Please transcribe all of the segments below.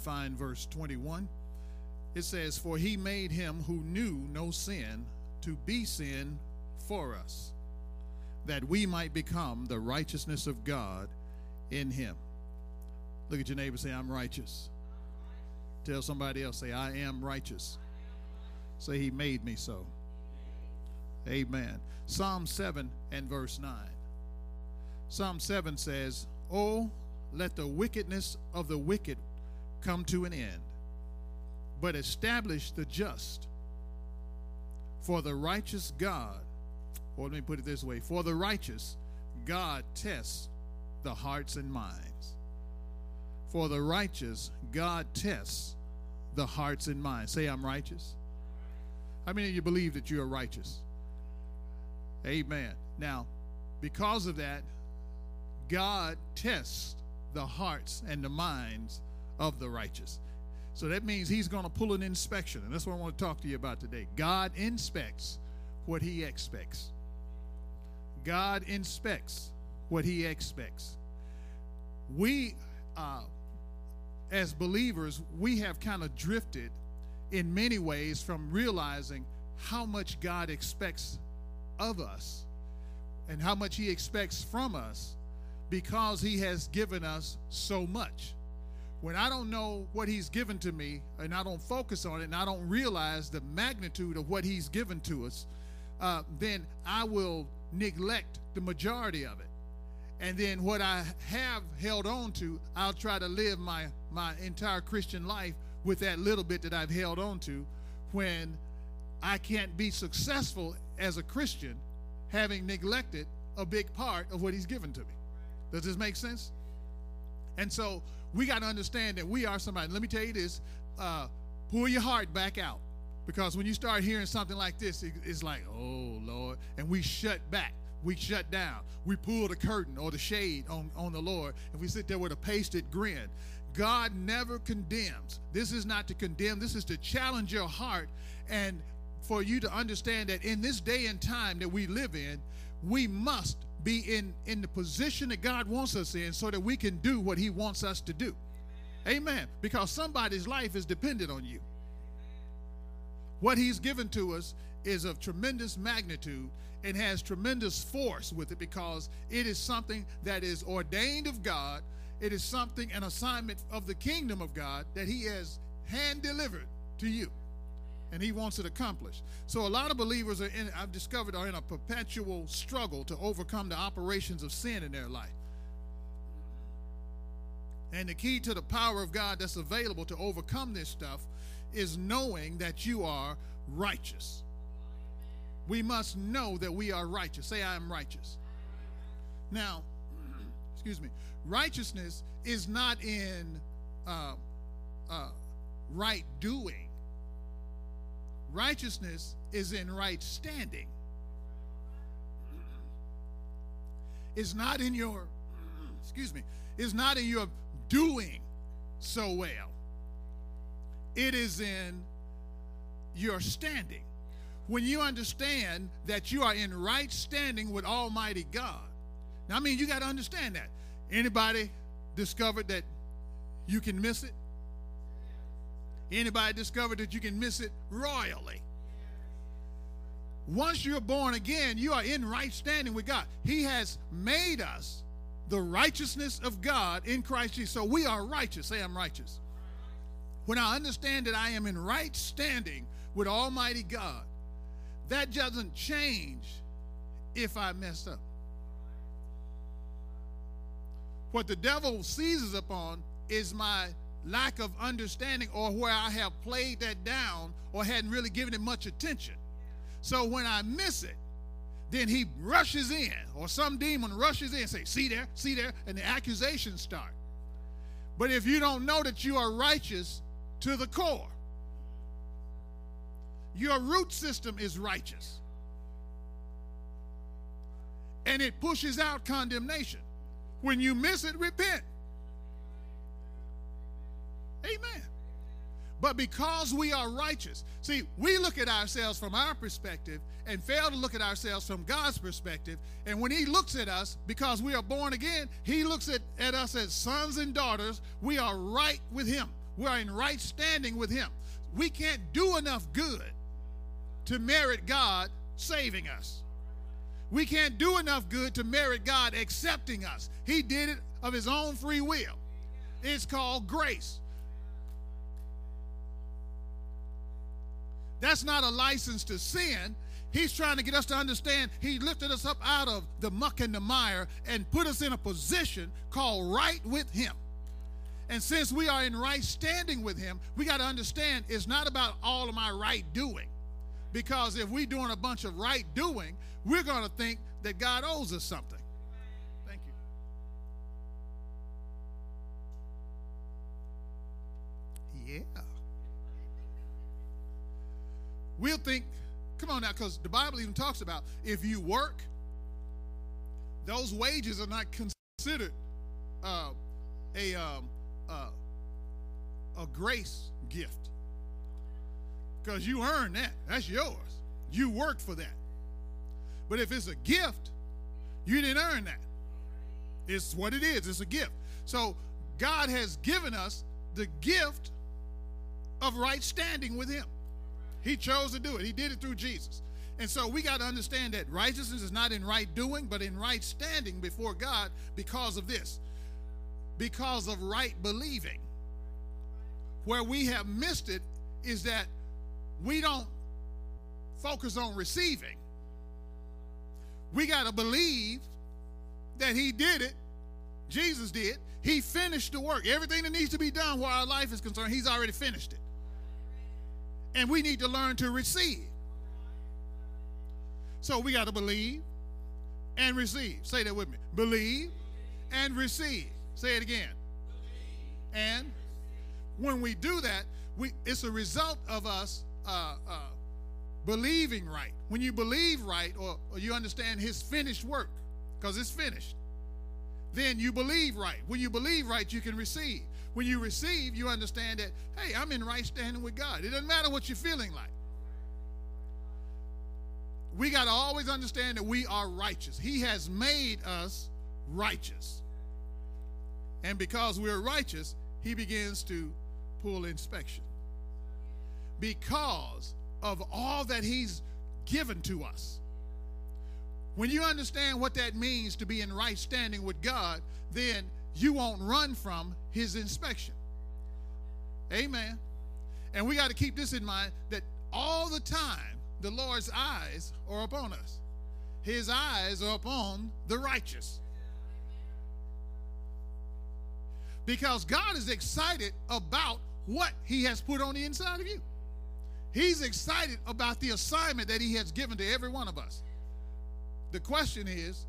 Find verse 21. It says, For he made him who knew no sin to be sin for us, that we might become the righteousness of God in him. Look at your neighbor, say, I'm righteous. Tell somebody else, say, I am righteous. Say, He made me so. Amen. Psalm 7 and verse 9. Psalm 7 says, Oh, let the wickedness of the wicked come to an end, but establish the just. For the righteous God, or let me put it this way for the righteous, God tests the hearts and minds. For the righteous, God tests the hearts and minds. Say, I'm righteous. How many of you believe that you are righteous? Amen. Now, because of that, God tests the hearts and the minds of the righteous. So that means he's going to pull an inspection. And that's what I want to talk to you about today. God inspects what he expects. God inspects what he expects. We, uh, as believers, we have kind of drifted in many ways from realizing how much God expects of us and how much he expects from us because he has given us so much when I don't know what he's given to me and I don't focus on it and I don't realize the magnitude of what he's given to us, uh, then I will neglect the majority of it. And then what I have held on to, I'll try to live my, my entire Christian life with that little bit that I've held on to when I can't be successful as a Christian having neglected a big part of what he's given to me. Does this make sense? And so we got to understand that we are somebody. Let me tell you this uh, pull your heart back out. Because when you start hearing something like this, it, it's like, oh, Lord. And we shut back. We shut down. We pull the curtain or the shade on, on the Lord. And we sit there with a pasted grin. God never condemns. This is not to condemn, this is to challenge your heart and for you to understand that in this day and time that we live in, we must be in, in the position that God wants us in so that we can do what He wants us to do. Amen. Because somebody's life is dependent on you. What He's given to us is of tremendous magnitude and has tremendous force with it because it is something that is ordained of God. It is something, an assignment of the kingdom of God that He has hand delivered to you and he wants it accomplished. So a lot of believers are in I've discovered are in a perpetual struggle to overcome the operations of sin in their life. And the key to the power of God that's available to overcome this stuff is knowing that you are righteous. We must know that we are righteous. Say, I am righteous. Now, excuse me, righteousness is not in uh, uh, right doing Righteousness is in right standing. It's not in your, excuse me, it's not in your doing so well. It is in your standing. When you understand that you are in right standing with Almighty God. Now, I mean, you got to understand that. Anybody discovered that you can miss it? Anybody discovered that you can miss it royally? Once you're born again, you are in right standing with God. He has made us the righteousness of God in Christ Jesus. So we are righteous. Say, I'm righteous. When I understand that I am in right standing with Almighty God, that doesn't change if I mess up. What the devil seizes upon is my lack of understanding or where I have played that down or hadn't really given it much attention. So when I miss it, then he rushes in, or some demon rushes in and say, see there, see there, and the accusations start. But if you don't know that you are righteous to the core, your root system is righteous. And it pushes out condemnation. When you miss it, repent. Amen. But because we are righteous, see, we look at ourselves from our perspective and fail to look at ourselves from God's perspective. And when He looks at us, because we are born again, He looks at, at us as sons and daughters. We are right with Him, we are in right standing with Him. We can't do enough good to merit God saving us. We can't do enough good to merit God accepting us. He did it of His own free will. It's called grace. That's not a license to sin. He's trying to get us to understand he lifted us up out of the muck and the mire and put us in a position called right with him. And since we are in right standing with him, we got to understand it's not about all of my right doing. Because if we're doing a bunch of right doing, we're going to think that God owes us something. Thank you. Yeah we'll think, come on now, because the Bible even talks about if you work, those wages are not considered uh, a um, uh, a grace gift because you earn that. That's yours. You worked for that. But if it's a gift, you didn't earn that. It's what it is. It's a gift. So God has given us the gift of right standing with Him. He chose to do it. He did it through Jesus. And so we got to understand that righteousness is not in right doing, but in right standing before God because of this. Because of right believing. Where we have missed it is that we don't focus on receiving. We got to believe that He did it. Jesus did. He finished the work. Everything that needs to be done where our life is concerned, He's already finished it and we need to learn to receive. So we got to believe and receive. Say that with me. Believe and receive. Say it again. And when we do that, we it's a result of us uh, uh, believing right. When you believe right, or, or you understand His finished work, because it's finished, then you believe right. When you believe right, you can receive. When you receive, you understand that, hey, I'm in right standing with God. It doesn't matter what you're feeling like. We got to always understand that we are righteous. He has made us righteous. And because we're righteous, he begins to pull inspection. Because of all that he's given to us. When you understand what that means to be in right standing with God, then you won't run from his inspection. Amen. And we got to keep this in mind that all the time the Lord's eyes are upon us. His eyes are upon the righteous. Because God is excited about what he has put on the inside of you. He's excited about the assignment that he has given to every one of us. The question is,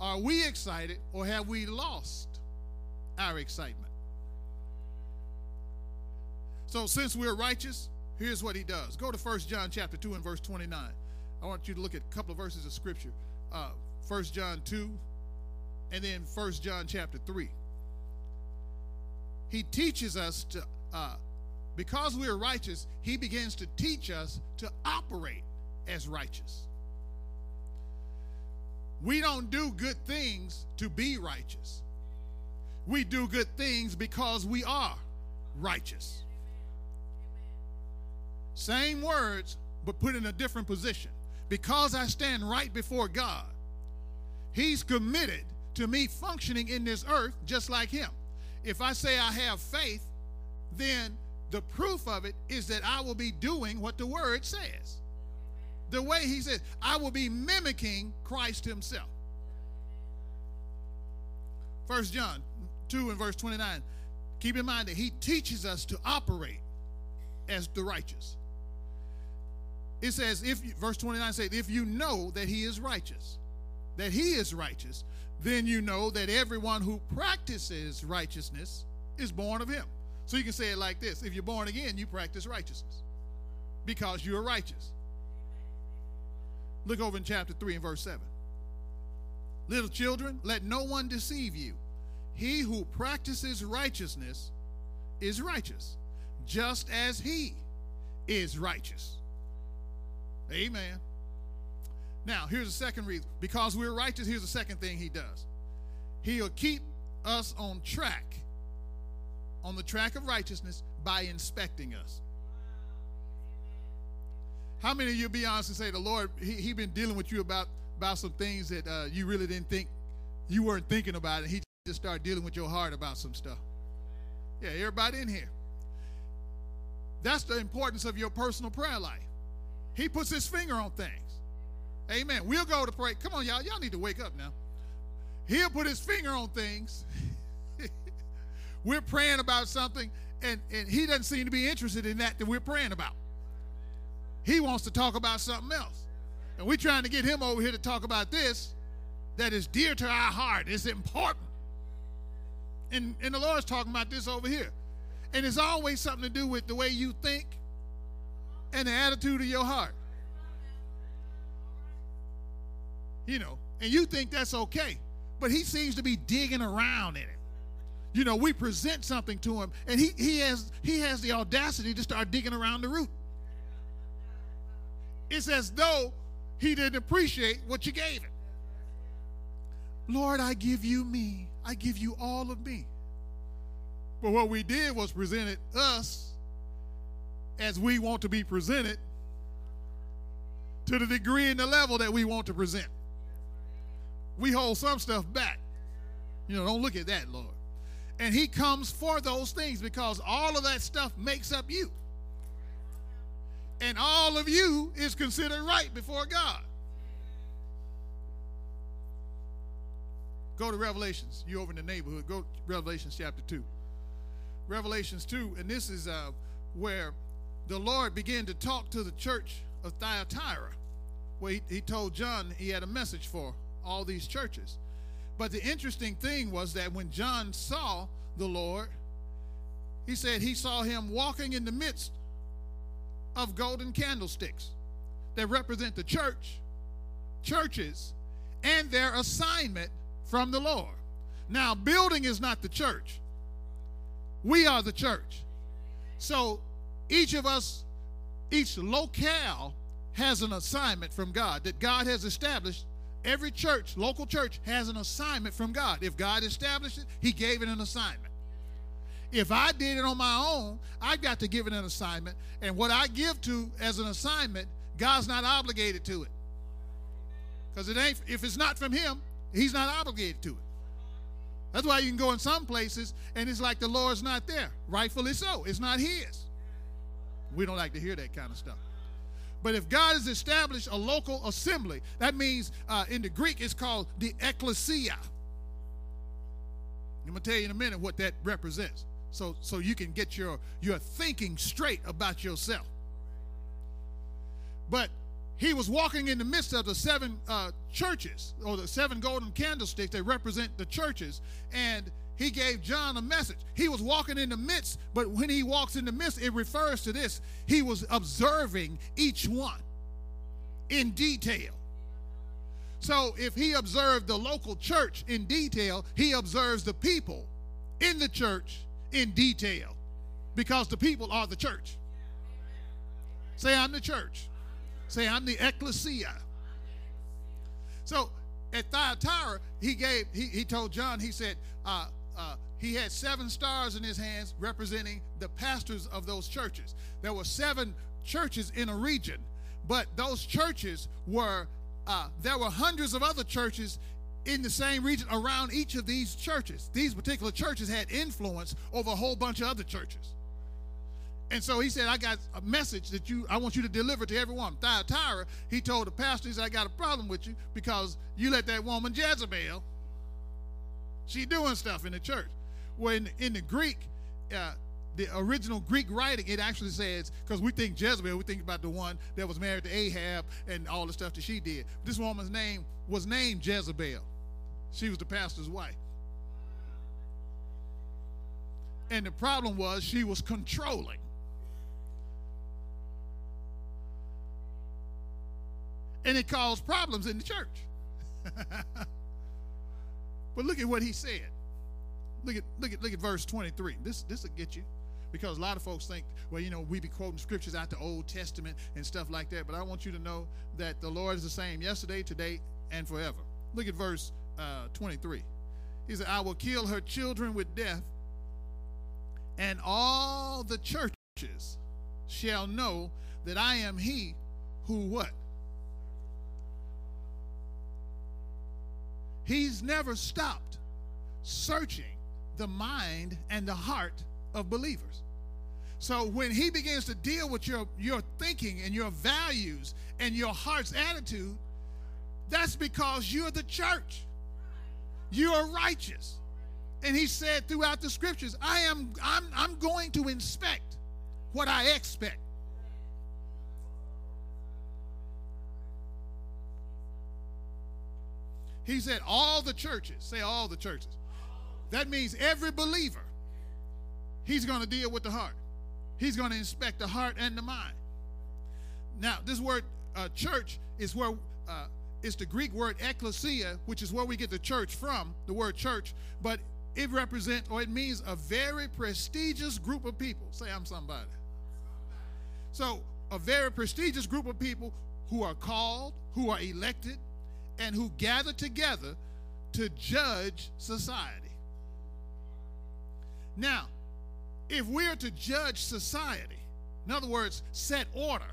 are we excited or have we lost our excitement? So since we're righteous, here's what he does. Go to 1 John chapter 2 and verse 29. I want you to look at a couple of verses of scripture. Uh, 1 John 2 and then 1 John chapter 3. He teaches us to, uh, because we are righteous, he begins to teach us to operate as righteous. We don't do good things to be righteous. We do good things because we are righteous. Same words, but put in a different position. Because I stand right before God, He's committed to me functioning in this earth just like Him. If I say I have faith, then the proof of it is that I will be doing what the Word says the way he says, I will be mimicking Christ himself. First John 2 and verse 29. Keep in mind that he teaches us to operate as the righteous. it says, if verse 29 says, if you know that he is righteous, that he is righteous, then you know that everyone who practices righteousness is born of him. So you can say it like this if you're born again, you practice righteousness because you're righteous. Look over in chapter 3 and verse 7. Little children, let no one deceive you. He who practices righteousness is righteous, just as he is righteous. Amen. Now, here's the second reason. Because we're righteous, here's the second thing he does. He'll keep us on track, on the track of righteousness, by inspecting us. How many of you be honest and say the Lord, He, he been dealing with you about about some things that uh, you really didn't think you weren't thinking about, and He just started dealing with your heart about some stuff. Yeah, everybody in here. That's the importance of your personal prayer life. He puts his finger on things. Amen. We'll go to pray. Come on, y'all. Y'all need to wake up now. He'll put his finger on things. we're praying about something, and, and he doesn't seem to be interested in that that we're praying about. He wants to talk about something else. And we're trying to get him over here to talk about this that is dear to our heart. It's important. And, and the Lord's talking about this over here. And it's always something to do with the way you think and the attitude of your heart. You know, and you think that's okay. But he seems to be digging around in it. You know, we present something to him, and he, he has he has the audacity to start digging around the root it's as though he didn't appreciate what you gave him. Lord, I give you me. I give you all of me. But what we did was presented us as we want to be presented to the degree and the level that we want to present. We hold some stuff back. You know, don't look at that, Lord. And he comes for those things because all of that stuff makes up you and all of you is considered right before God. Go to Revelations. You over in the neighborhood. Go to Revelations chapter 2. Revelations 2, and this is uh, where the Lord began to talk to the church of Thyatira, where he, he told John he had a message for all these churches. But the interesting thing was that when John saw the Lord, he said he saw him walking in the midst of golden candlesticks that represent the church, churches, and their assignment from the Lord. Now, building is not the church, we are the church. So each of us, each locale has an assignment from God that God has established. Every church, local church, has an assignment from God. If God established it, He gave it an assignment. If I did it on my own, I've got to give it an assignment. And what I give to as an assignment, God's not obligated to it. Because it ain't if it's not from him, he's not obligated to it. That's why you can go in some places and it's like the Lord's not there. Rightfully so. It's not his. We don't like to hear that kind of stuff. But if God has established a local assembly, that means uh, in the Greek it's called the ecclesia. I'm going to tell you in a minute what that represents so so you can get your your thinking straight about yourself. But he was walking in the midst of the seven uh, churches or the seven golden candlesticks that represent the churches and he gave john a message. He was walking in the midst but when he walks in the midst it refers to this. He was observing each one in detail. So if he observed the local church in detail he observes the people in the church in detail because the people are the church. Say, I'm the church. Say, I'm the ecclesia. So at Thyatira, he gave, he, he told John, he said, uh, uh, he had seven stars in his hands representing the pastors of those churches. There were seven churches in a region, but those churches were, uh, there were hundreds of other churches in the same region around each of these churches. These particular churches had influence over a whole bunch of other churches. And so he said, I got a message that you I want you to deliver to everyone. Thyatira, he told the pastor, he said, I got a problem with you because you let that woman Jezebel, she doing stuff in the church. When in, in the Greek, uh, the original Greek writing, it actually says, because we think Jezebel, we think about the one that was married to Ahab and all the stuff that she did. This woman's name was named Jezebel. She was the pastor's wife. And the problem was she was controlling. And it caused problems in the church. but look at what he said. Look at look at look at verse 23. This this will get you. Because a lot of folks think, well, you know, we be quoting scriptures out the Old Testament and stuff like that. But I want you to know that the Lord is the same yesterday, today, and forever. Look at verse uh, 23. He said, I will kill her children with death, and all the churches shall know that I am he who what? He's never stopped searching the mind and the heart of believers. So when he begins to deal with your, your thinking and your values and your heart's attitude, that's because you're the church. You are righteous. And he said throughout the scriptures, I am I'm I'm going to inspect what I expect. He said all the churches, say all the churches. That means every believer. He's going to deal with the heart. He's going to inspect the heart and the mind. Now, this word uh, church is where uh, it's the Greek word ecclesia, which is where we get the church from, the word church, but it represents or it means a very prestigious group of people. Say, I'm somebody. So, a very prestigious group of people who are called, who are elected, and who gather together to judge society. Now, if we're to judge society, in other words, set order,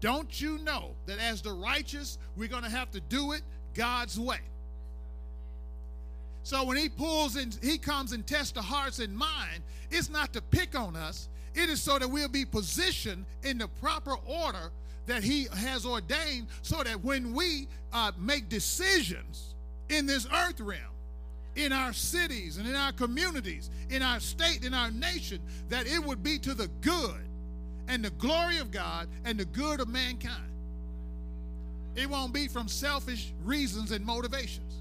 don't you know that as the righteous, we're going to have to do it God's way? So when he pulls in, he comes and tests the hearts and mind, it's not to pick on us. It is so that we'll be positioned in the proper order that he has ordained so that when we uh, make decisions in this earth realm, in our cities and in our communities, in our state, in our nation, that it would be to the good and the glory of God and the good of mankind. It won't be from selfish reasons and motivations.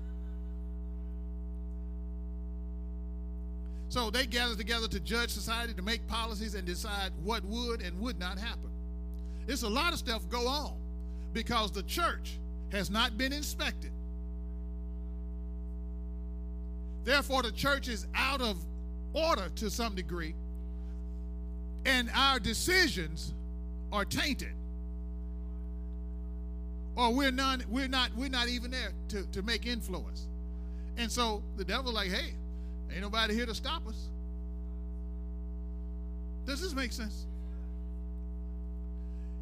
So they gather together to judge society, to make policies, and decide what would and would not happen. It's a lot of stuff go on because the church has not been inspected. Therefore, the church is out of order to some degree and our decisions are tainted. Or we're not we're not we're not even there to, to make influence. And so the devil like hey ain't nobody here to stop us. Does this make sense?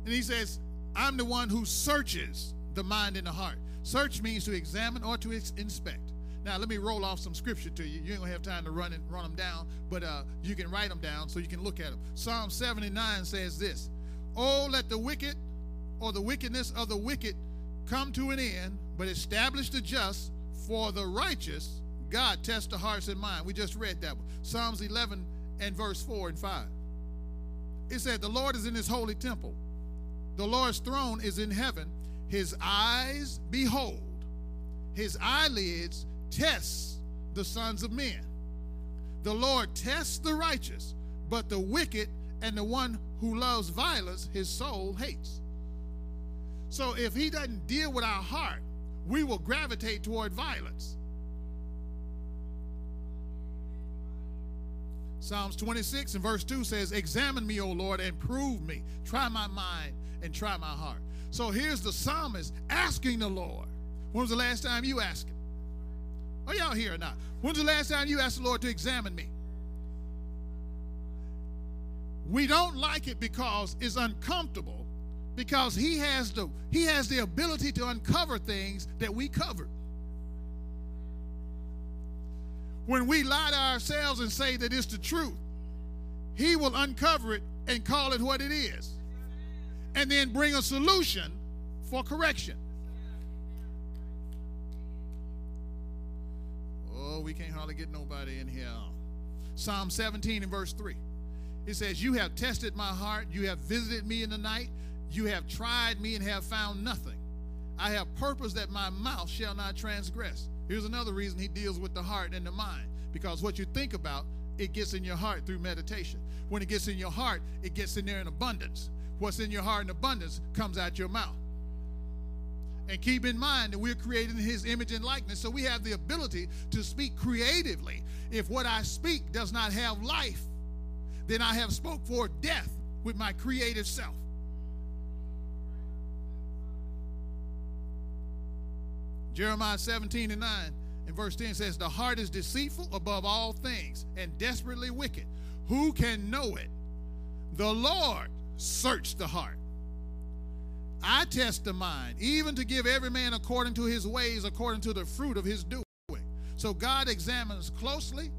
And he says i'm the one who searches the mind and the heart. Search means to examine or to inspect now, let me roll off some scripture to you. You ain't gonna have time to run and run them down, but uh, you can write them down so you can look at them. Psalm 79 says this: "Oh, let the wicked, or the wickedness of the wicked, come to an end, but establish the just. For the righteous, God tests the hearts and mind." We just read that one. Psalms 11 and verse 4 and 5. It said, "The Lord is in His holy temple. The Lord's throne is in heaven. His eyes behold." His eyelids tests the sons of men. The Lord tests the righteous, but the wicked and the one who loves violence, his soul hates. So if he doesn't deal with our heart, we will gravitate toward violence. Psalms 26 and verse 2 says, Examine me, O Lord, and prove me. Try my mind and try my heart. So here's the psalmist asking the Lord. When was the last time you asked him? Are y'all here or not? When's the last time you asked the Lord to examine me? We don't like it because it's uncomfortable because he has the he has the ability to uncover things that we covered. When we lie to ourselves and say that it's the truth, he will uncover it and call it what it is. And then bring a solution for correction. Oh, we can't hardly get nobody in here. Psalm 17 and verse 3. It says, You have tested my heart, you have visited me in the night, you have tried me and have found nothing. I have purpose that my mouth shall not transgress. Here's another reason he deals with the heart and the mind because what you think about, it gets in your heart through meditation. When it gets in your heart, it gets in there in abundance. What's in your heart in abundance comes out your mouth. And keep in mind that we're created in his image and likeness, so we have the ability to speak creatively. If what I speak does not have life, then I have spoke for death with my creative self. Jeremiah 17 and 9 and verse 10 says, The heart is deceitful above all things and desperately wicked. Who can know it? The Lord searched the heart. I test the mind, even to give every man according to his ways, according to the fruit of his doing. So God examines closely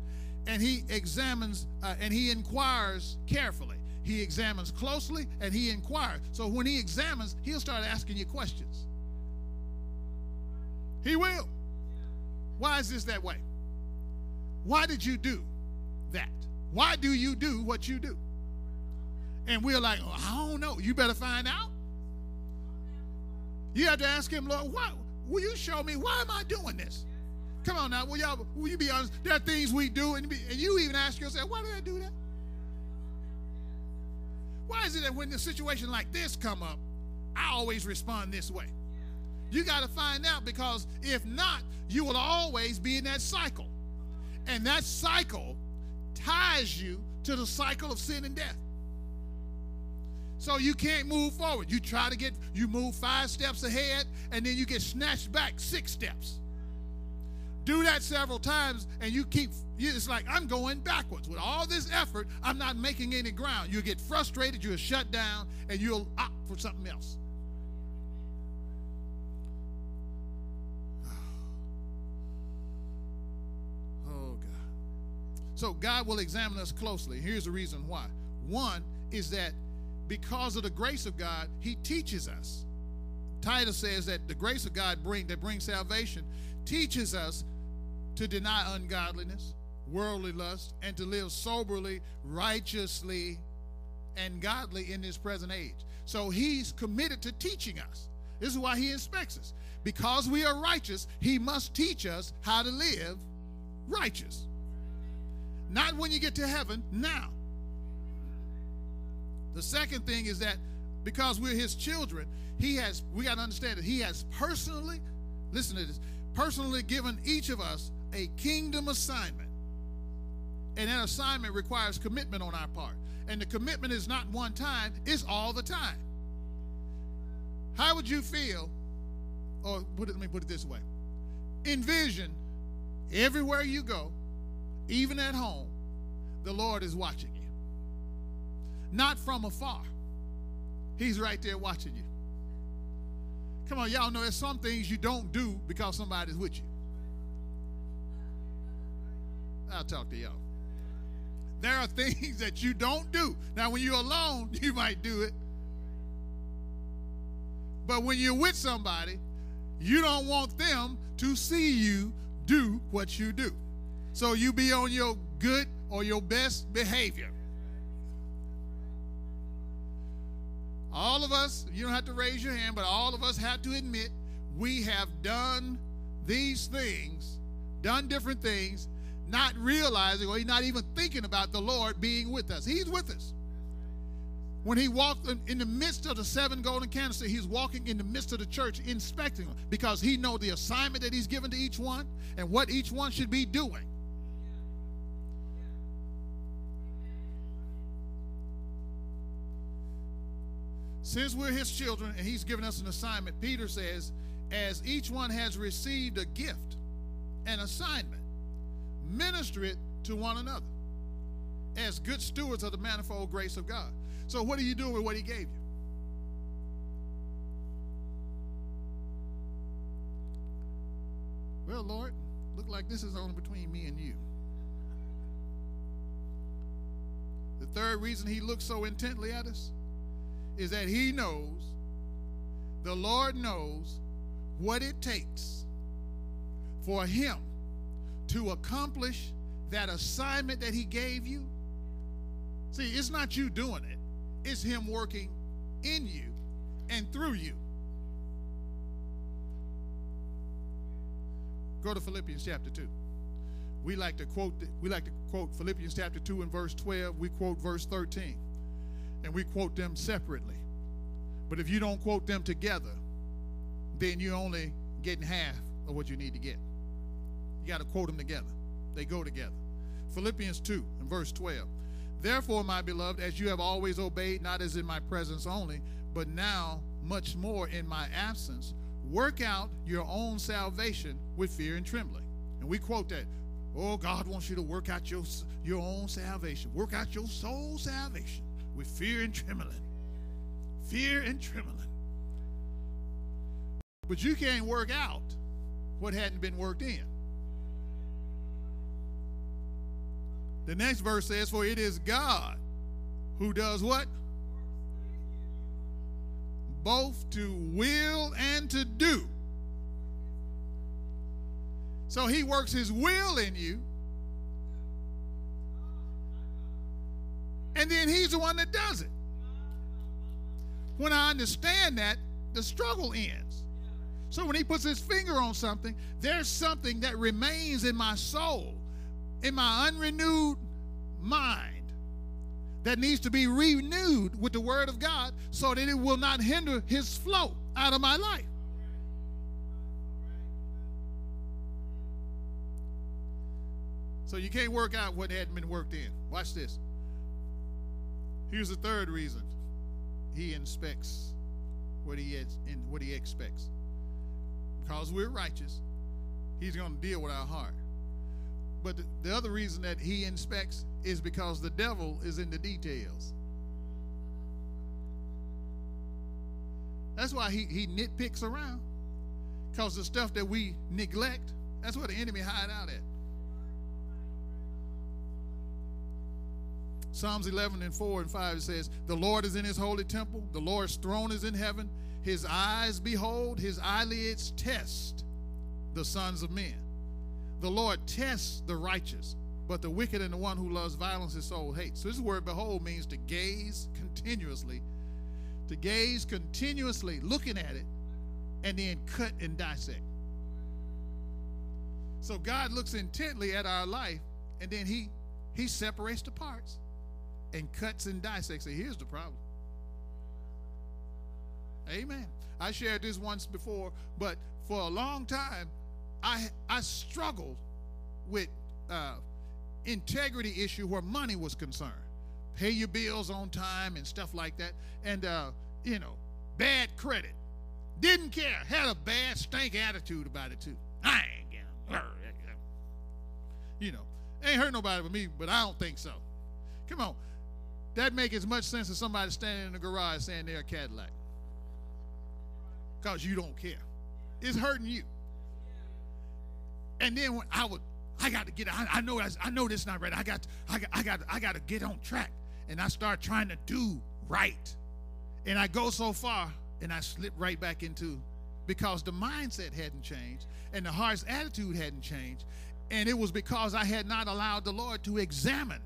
and he examines uh, and he inquires carefully. He examines closely and he inquires. So when he examines, he'll start asking you questions. He will. Why is this that way? Why did you do that? Why do you do what you do? And we're like, oh, I don't know. You better find out. You have to ask him, Lord, why, will you show me why am I doing this? Come on now, will y'all will you be honest? There are things we do, and, be, and you even ask yourself, why did I do that? Why is it that when a situation like this come up, I always respond this way? You got to find out because if not, you will always be in that cycle. And that cycle ties you to the cycle of sin and death. So you can't move forward. You try to get, you move five steps ahead, and then you get snatched back six steps. Do that several times, and you keep, it's like, I'm going backwards. With all this effort, I'm not making any ground. You get frustrated, you'll shut down, and you'll opt for something else. Oh, God. So God will examine us closely. Here's the reason why. One is that because of the grace of God, he teaches us. Titus says that the grace of God bring that brings salvation teaches us to deny ungodliness, worldly lust, and to live soberly, righteously, and godly in this present age. So he's committed to teaching us. This is why he inspects us. Because we are righteous, he must teach us how to live righteous. Not when you get to heaven, now. The second thing is that because we're his children, he has, we got to understand that he has personally, listen to this, personally given each of us a kingdom assignment. And that assignment requires commitment on our part. And the commitment is not one time, it's all the time. How would you feel, or put it, let me put it this way envision everywhere you go, even at home, the Lord is watching you not from afar. He's right there watching you. Come on, y'all know there's some things you don't do because somebody's with you. I'll talk to y'all. There are things that you don't do. Now, when you're alone, you might do it. But when you're with somebody, you don't want them to see you do what you do. So you be on your good or your best behavior. All of us, you don't have to raise your hand, but all of us have to admit we have done these things, done different things, not realizing or not even thinking about the Lord being with us. He's with us. When he walked in the midst of the seven golden candlesticks, he's walking in the midst of the church, inspecting them because he knows the assignment that he's given to each one and what each one should be doing. Since we're his children and he's given us an assignment, Peter says, as each one has received a gift, an assignment, minister it to one another as good stewards of the manifold grace of God. So, what are you doing with what he gave you? Well, Lord, look like this is only between me and you. The third reason he looks so intently at us is that he knows, the Lord knows what it takes for him to accomplish that assignment that he gave you See, it's not you doing it, it's Him working in you and through you. Go to Philippians chapter 2. We like to quote we like to quote Philippians chapter 2 and verse 12. We quote verse 13. And we quote them separately. But if you don't quote them together, then you're only getting half of what you need to get. You got to quote them together. They go together. Philippians 2 and verse 12. Therefore, my beloved, as you have always obeyed, not as in my presence only, but now much more in my absence, work out your own salvation with fear and trembling. And we quote that. Oh, God wants you to work out your, your own salvation. Work out your soul salvation with fear and trembling. Fear and trembling. But you can't work out what hadn't been worked in. The next verse says, For it is God who does what? Both to will and to do. So he works his will in you. And then he's the one that does it. When I understand that, the struggle ends. So when he puts his finger on something, there's something that remains in my soul in my unrenewed mind that needs to be renewed with the Word of God so that it will not hinder His flow out of my life. So you can't work out what hadn't been worked in. Watch this. Here's the third reason he inspects what he is and what he expects. Because we're righteous, he's going to deal with our heart. But the, the other reason that he inspects is because the devil is in the details. That's why he, he nitpicks around. Because the stuff that we neglect, that's where the enemy hide out at. Psalms 11 and 4 and 5 it says, The Lord is in his holy temple, the Lord's throne is in heaven. His eyes behold, his eyelids test the sons of men. The Lord tests the righteous, but the wicked and the one who loves violence his soul hates. So this word behold means to gaze continuously, to gaze continuously, looking at it, and then cut and dissect. So God looks intently at our life, and then he he separates the parts and cuts and dissects. Say, here's the problem. Amen. I shared this once before, but for a long time, I I struggled with uh, integrity issue where money was concerned. Pay your bills on time and stuff like that, and uh, you know, bad credit. Didn't care. Had a bad stank attitude about it too. I ain't getting, you know, ain't hurt nobody but me, but I don't think so. Come on, that make as much sense as somebody standing in the garage saying they're a Cadillac, cause you don't care. It's hurting you. And then when I would, I got to get. I, I know. I, I know this is not right. I got. I got. I got. I got to get on track. And I start trying to do right. And I go so far, and I slip right back into, because the mindset hadn't changed, and the heart's attitude hadn't changed, and it was because I had not allowed the Lord to examine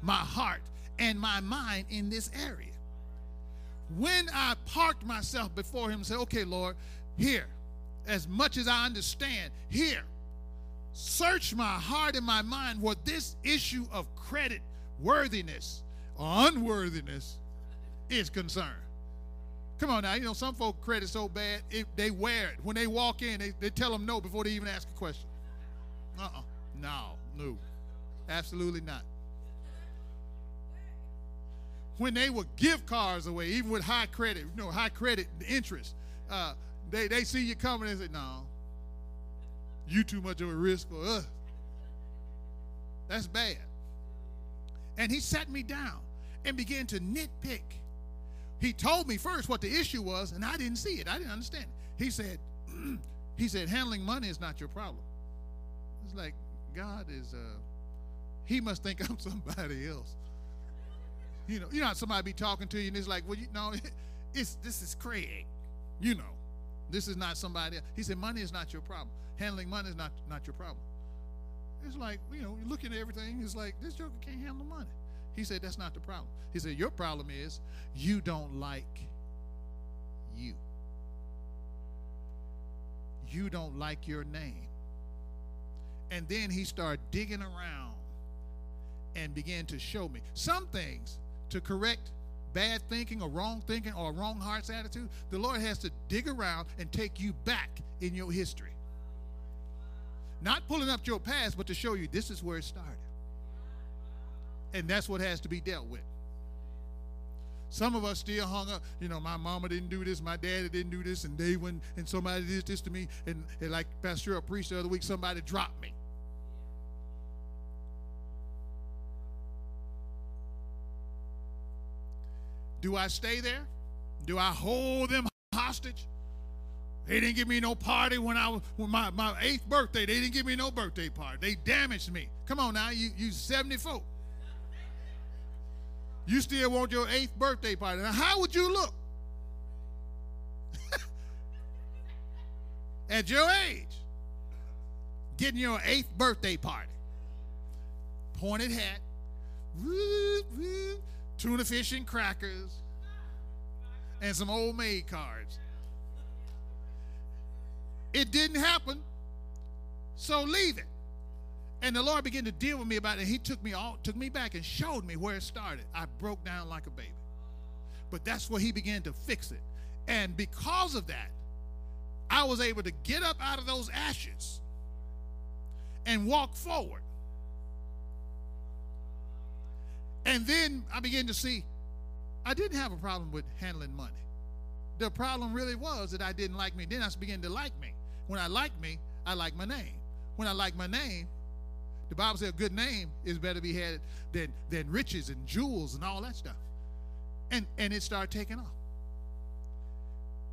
my heart and my mind in this area. When I parked myself before Him and said, "Okay, Lord, here, as much as I understand, here." search my heart and my mind where this issue of credit worthiness or unworthiness is concerned. Come on now, you know, some folk credit so bad, it, they wear it. When they walk in, they, they tell them no before they even ask a question. Uh-uh. No, no. Absolutely not. When they would give cars away, even with high credit, you know, high credit interest, uh, they, they see you coming and say, no, you too much of a risk for us. That's bad. And he sat me down and began to nitpick. He told me first what the issue was, and I didn't see it. I didn't understand it. He said, he said, handling money is not your problem. It's like God is uh he must think I'm somebody else. You know, you know somebody be talking to you and it's like, well, you know, it's this is Craig. You know, this is not somebody else. He said, money is not your problem handling money is not, not your problem. It's like, you know, you're looking at everything, it's like, this joker can't handle money. He said, That's not the problem. He said, Your problem is you don't like you. You don't like your name. And then he started digging around and began to show me some things to correct bad thinking or wrong thinking or wrong heart's attitude. The Lord has to dig around and take you back in your history. Not pulling up your past, but to show you this is where it started. And that's what has to be dealt with. Some of us still hung up, you know, my mama didn't do this, my daddy didn't do this, and they went, and somebody did this to me. And, and like Pastor preached the other week, somebody dropped me. Do I stay there? Do I hold them hostage? They didn't give me no party when I was when my, my eighth birthday. They didn't give me no birthday party. They damaged me. Come on now, you you 74. You still want your eighth birthday party. Now, how would you look? At your age, getting your eighth birthday party. Pointed hat, woo, woo, tuna fish and crackers, and some old maid cards. It didn't happen, so leave it. And the Lord began to deal with me about it. He took me all, took me back and showed me where it started. I broke down like a baby. But that's where he began to fix it. And because of that, I was able to get up out of those ashes and walk forward. And then I began to see I didn't have a problem with handling money. The problem really was that I didn't like me. Then I began to like me. When I like me, I like my name. When I like my name, the Bible says a good name is better to be had than, than riches and jewels and all that stuff. And, and it started taking off.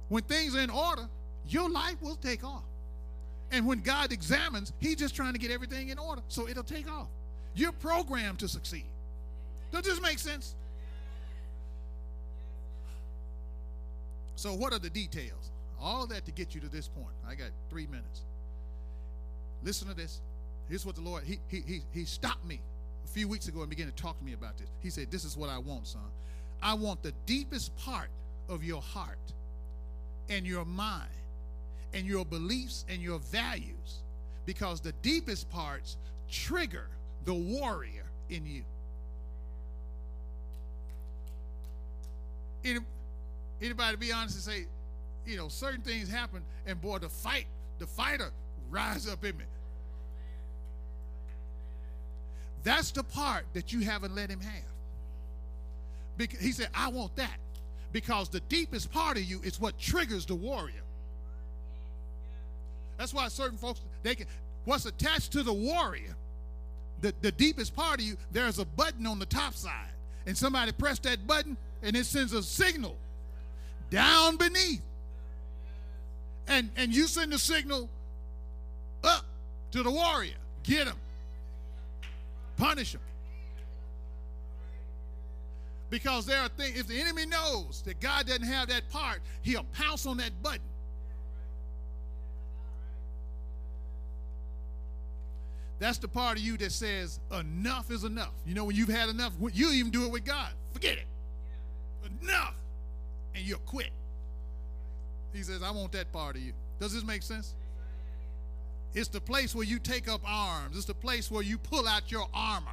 When things are in order, your life will take off. And when God examines, He's just trying to get everything in order, so it'll take off. You're programmed to succeed. Does this make sense? So, what are the details? All that to get you to this point. I got three minutes. Listen to this. Here's what the Lord, he, he, he, he stopped me a few weeks ago and began to talk to me about this. He said, This is what I want, son. I want the deepest part of your heart and your mind and your beliefs and your values because the deepest parts trigger the warrior in you. Anybody be honest and say, you know, certain things happen, and boy, the fight, the fighter rise up in me. That's the part that you haven't let him have. Because he said, I want that. Because the deepest part of you is what triggers the warrior. That's why certain folks, they can, what's attached to the warrior, the, the deepest part of you, there's a button on the top side. And somebody press that button and it sends a signal down beneath. And, and you send the signal up to the warrior. Get him. Punish him. Because there are things, if the enemy knows that God doesn't have that part, he'll pounce on that button. That's the part of you that says, enough is enough. You know, when you've had enough, you even do it with God. Forget it. Enough. And you'll quit. He says, I want that part of you. Does this make sense? It's the place where you take up arms. It's the place where you pull out your armor.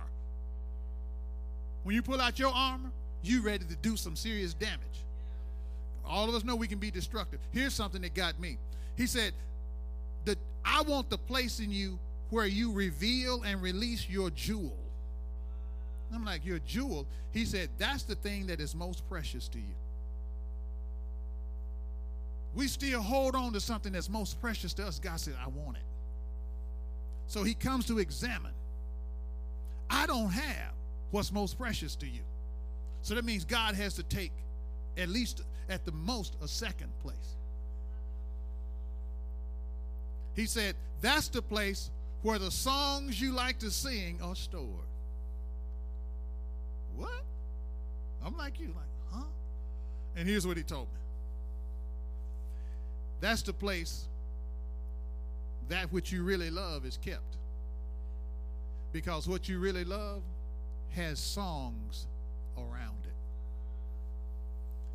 When you pull out your armor, you're ready to do some serious damage. All of us know we can be destructive. Here's something that got me. He said, that I want the place in you where you reveal and release your jewel. I'm like, your jewel? He said, that's the thing that is most precious to you. We still hold on to something that's most precious to us. God said, I want it. So he comes to examine. I don't have what's most precious to you. So that means God has to take at least at the most a second place. He said, That's the place where the songs you like to sing are stored. What? I'm like you, like, huh? And here's what he told me. That's the place that which you really love is kept. Because what you really love, has songs around it.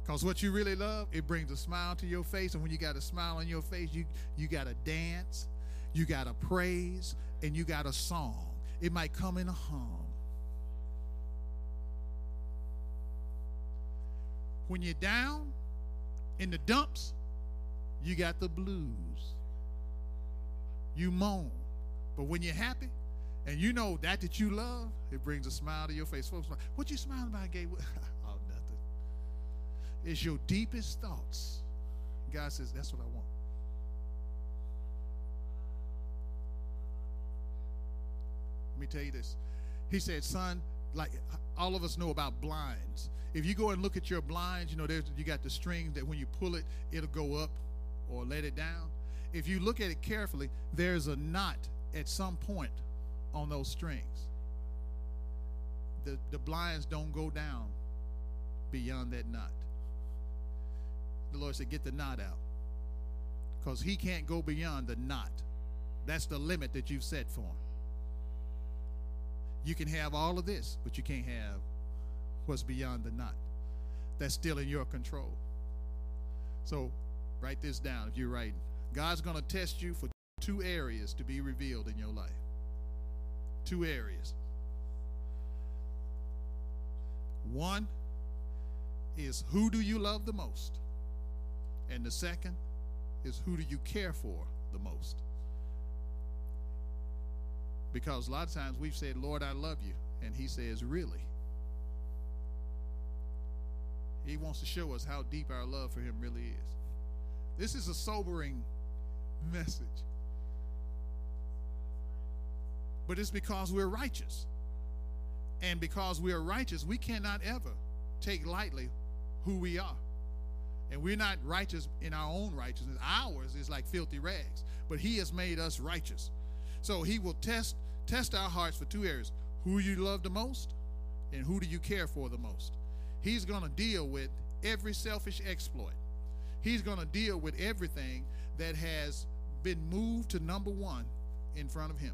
Because what you really love, it brings a smile to your face. And when you got a smile on your face, you, you got to dance, you got to praise, and you got a song. It might come in a hum. When you're down in the dumps, you got the blues. You moan. But when you're happy, and you know that that you love, it brings a smile to your face. Folks, what you smiling about, Gabe? oh, nothing. It's your deepest thoughts. God says, that's what I want. Let me tell you this. He said, son, like all of us know about blinds. If you go and look at your blinds, you know, there's you got the string that when you pull it, it'll go up or let it down. If you look at it carefully, there's a knot at some point on those strings. The, the blinds don't go down beyond that knot. The Lord said, Get the knot out. Because He can't go beyond the knot. That's the limit that you've set for Him. You can have all of this, but you can't have what's beyond the knot. That's still in your control. So write this down if you're writing. God's going to test you for two areas to be revealed in your life. Two areas. One is who do you love the most? And the second is who do you care for the most? Because a lot of times we've said, Lord, I love you. And He says, Really? He wants to show us how deep our love for Him really is. This is a sobering message. But it's because we're righteous. And because we are righteous, we cannot ever take lightly who we are. And we're not righteous in our own righteousness. Ours is like filthy rags. But He has made us righteous. So He will test Test our hearts for two areas who you love the most and who do you care for the most. He's going to deal with every selfish exploit. He's going to deal with everything that has been moved to number one in front of him.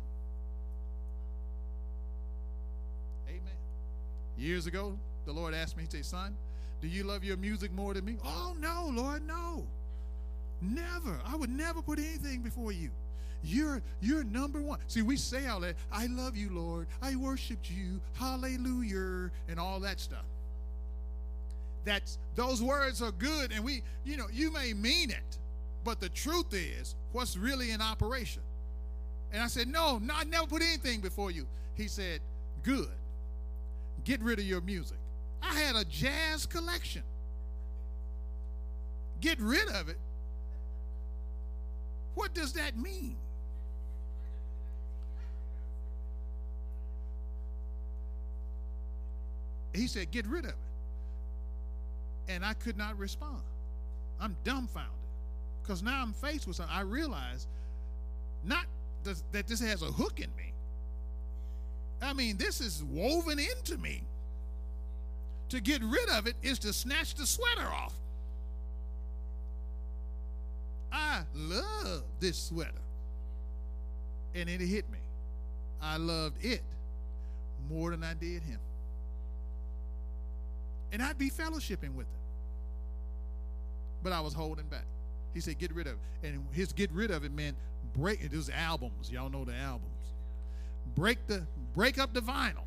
Amen. Years ago, the Lord asked me, He said, Son, do you love your music more than me? Oh, no, Lord, no. Never. I would never put anything before you. You're you're number one. See, we say all that, I love you, Lord. I worshiped you. Hallelujah, and all that stuff. That's those words are good, and we, you know, you may mean it, but the truth is what's really in operation. And I said, No, no, I never put anything before you. He said, Good. Get rid of your music. I had a jazz collection. Get rid of it. What does that mean? He said, Get rid of it. And I could not respond. I'm dumbfounded because now I'm faced with something. I realize not that this has a hook in me. I mean, this is woven into me. To get rid of it is to snatch the sweater off. I love this sweater. And it hit me. I loved it more than I did him and I'd be fellowshipping with him. But I was holding back. He said, get rid of it. And his get rid of it meant break it. was albums. Y'all know the albums. Break the break up the vinyl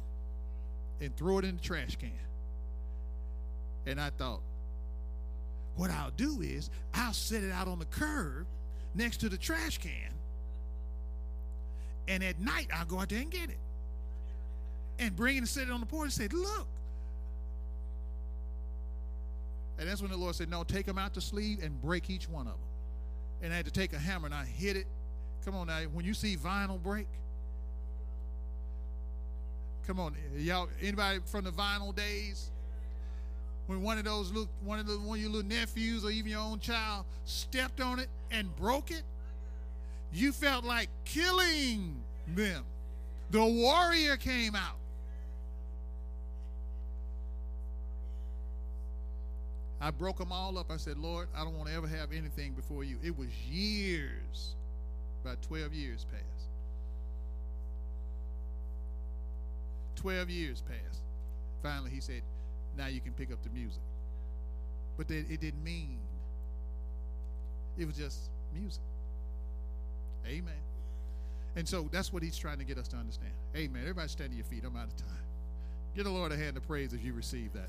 and throw it in the trash can. And I thought, what I'll do is I'll set it out on the curb next to the trash can. And at night I'll go out there and get it. And bring it and set it on the porch and say, look, and that's when the Lord said, No, take them out the sleeve and break each one of them. And I had to take a hammer and I hit it. Come on now, when you see vinyl break, come on, y'all, anybody from the vinyl days? When one of those little, one of the one of your little nephews or even your own child stepped on it and broke it, you felt like killing them. The warrior came out. I broke them all up. I said, Lord, I don't want to ever have anything before you. It was years, about 12 years past. 12 years passed. Finally, he said, Now you can pick up the music. But it didn't mean, it was just music. Amen. And so that's what he's trying to get us to understand. Amen. Everybody stand to your feet. I'm out of time. Give the Lord a hand of praise as you receive that.